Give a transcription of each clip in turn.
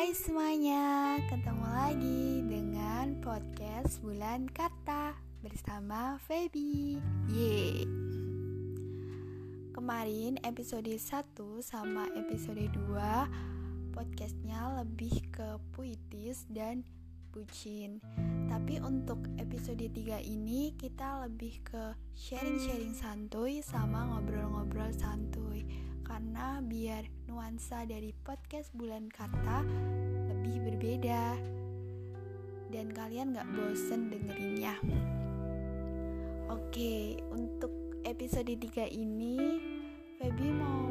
Hai semuanya, ketemu lagi dengan podcast Bulan Kata bersama Feby. Ye. Kemarin episode 1 sama episode 2 podcastnya lebih ke puitis dan bucin. Tapi untuk episode 3 ini kita lebih ke sharing-sharing santuy sama ngobrol-ngobrol santuy karena biar nuansa dari podcast bulan kata lebih berbeda. Dan kalian gak bosen dengerinnya. Oke untuk episode 3 ini Feby mau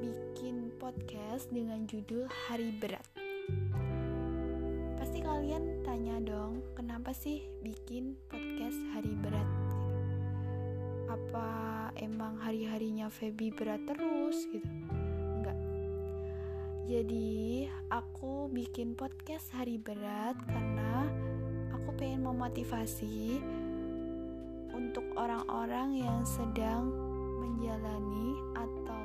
bikin podcast dengan judul Hari Berat. Pasti kalian tanya dong kenapa sih bikin podcast Hari Berat? Apa emang hari-harinya Feby berat terus gitu jadi aku bikin podcast hari berat karena aku pengen memotivasi untuk orang-orang yang sedang menjalani atau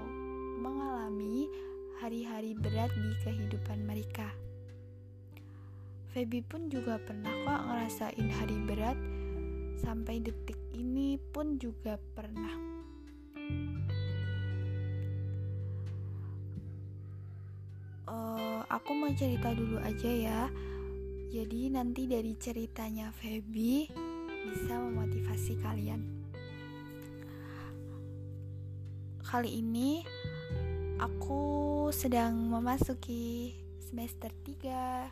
mengalami hari-hari berat di kehidupan mereka. Feby pun juga pernah kok ngerasain hari berat sampai detik ini pun juga pernah. Uh, aku mau cerita dulu aja ya. Jadi nanti dari ceritanya Feby bisa memotivasi kalian. Kali ini aku sedang memasuki semester 3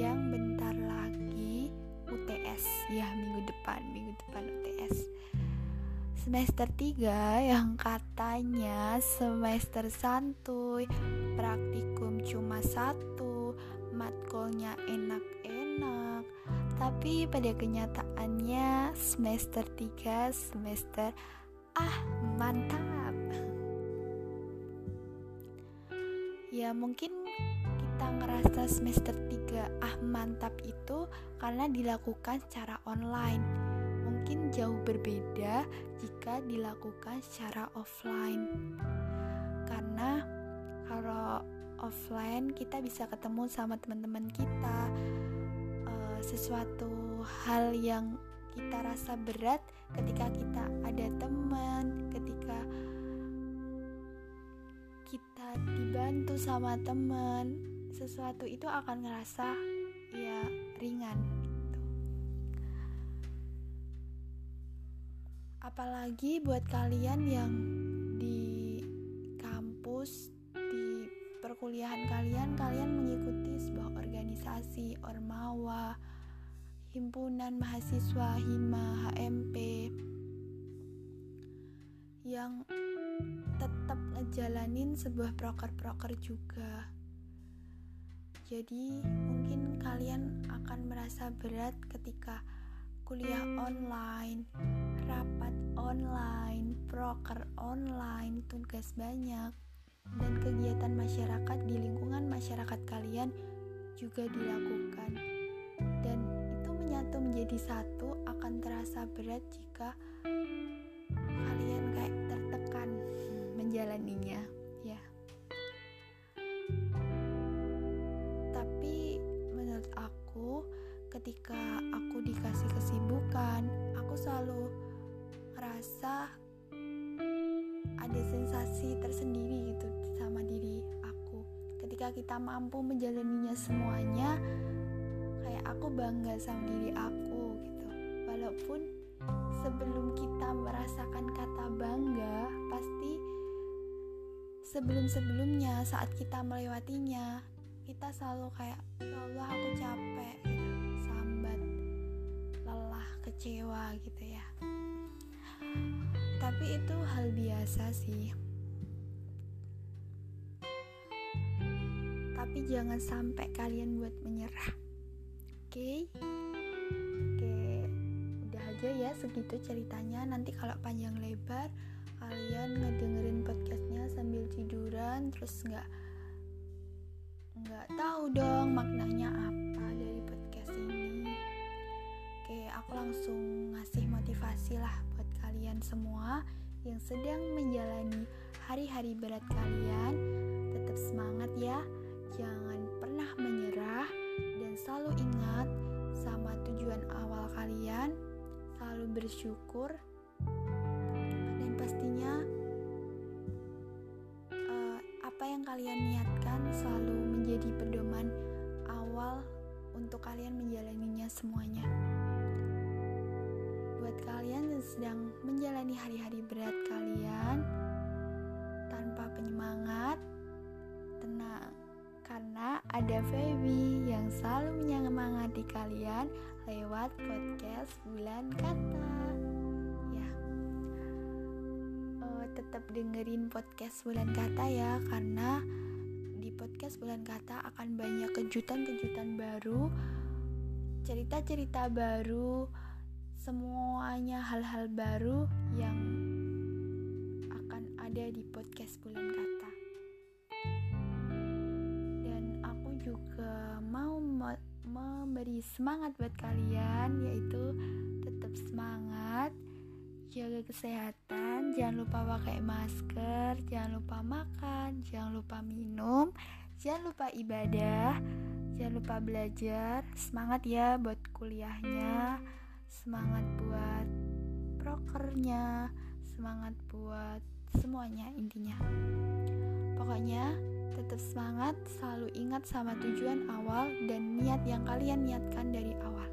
yang bentar lagi UTS ya minggu depan minggu depan UTS semester 3 yang katanya semester santuy. Praktikum cuma satu matkulnya enak-enak. Tapi pada kenyataannya semester 3 semester ah mantap. Ya mungkin kita ngerasa semester 3 ah mantap itu karena dilakukan secara online mungkin jauh berbeda jika dilakukan secara offline. Karena kalau offline kita bisa ketemu sama teman-teman kita uh, sesuatu hal yang kita rasa berat ketika kita ada teman ketika kita dibantu sama teman sesuatu itu akan ngerasa ya ringan Apalagi buat kalian yang di kampus di perkuliahan kalian kalian mengikuti sebuah organisasi ormawa himpunan mahasiswa hima HMP yang tetap ngejalanin sebuah proker-proker juga. Jadi, mungkin kalian akan merasa berat ketika kuliah online, rapat online, proker online, tugas banyak, dan kegiatan masyarakat di lingkungan masyarakat kalian juga dilakukan. Dan itu menyatu menjadi satu akan terasa berat jika kalian kayak tertekan menjalaninya. Ngerasa ada sensasi tersendiri gitu sama diri aku. Ketika kita mampu menjalaninya semuanya, kayak aku bangga sama diri aku gitu. Walaupun sebelum kita merasakan kata bangga, pasti sebelum-sebelumnya saat kita melewatinya, kita selalu kayak, ya Allah aku capek gitu kecewa gitu ya tapi itu hal biasa sih tapi jangan sampai kalian buat menyerah oke okay? oke okay. udah aja ya segitu ceritanya nanti kalau panjang lebar kalian ngedengerin podcastnya sambil tiduran terus nggak nggak tahu dong maknanya apa dari podcast ini aku langsung ngasih motivasi lah kalian semua yang sedang menjalani hari-hari berat kalian. Tetap semangat ya, jangan pernah menyerah dan selalu ingat sama tujuan awal kalian, selalu bersyukur dan pastinya eh, apa yang kalian niatkan selalu menjadi pedoman awal untuk kalian menjalaninya semuanya. Kalian sedang menjalani hari-hari berat kalian tanpa penyemangat, tenang karena ada Feby yang selalu menyemangati kalian lewat podcast Bulan Kata. Ya, uh, tetap dengerin podcast Bulan Kata ya, karena di podcast Bulan Kata akan banyak kejutan-kejutan baru, cerita-cerita baru, semuanya hal-hal baru yang akan ada di podcast Bulan Kata. memberi semangat buat kalian yaitu tetap semangat jaga kesehatan jangan lupa pakai masker jangan lupa makan jangan lupa minum jangan lupa ibadah jangan lupa belajar semangat ya buat kuliahnya semangat buat prokernya semangat buat semuanya intinya pokoknya Tetap semangat, selalu ingat sama tujuan awal dan niat yang kalian niatkan dari awal.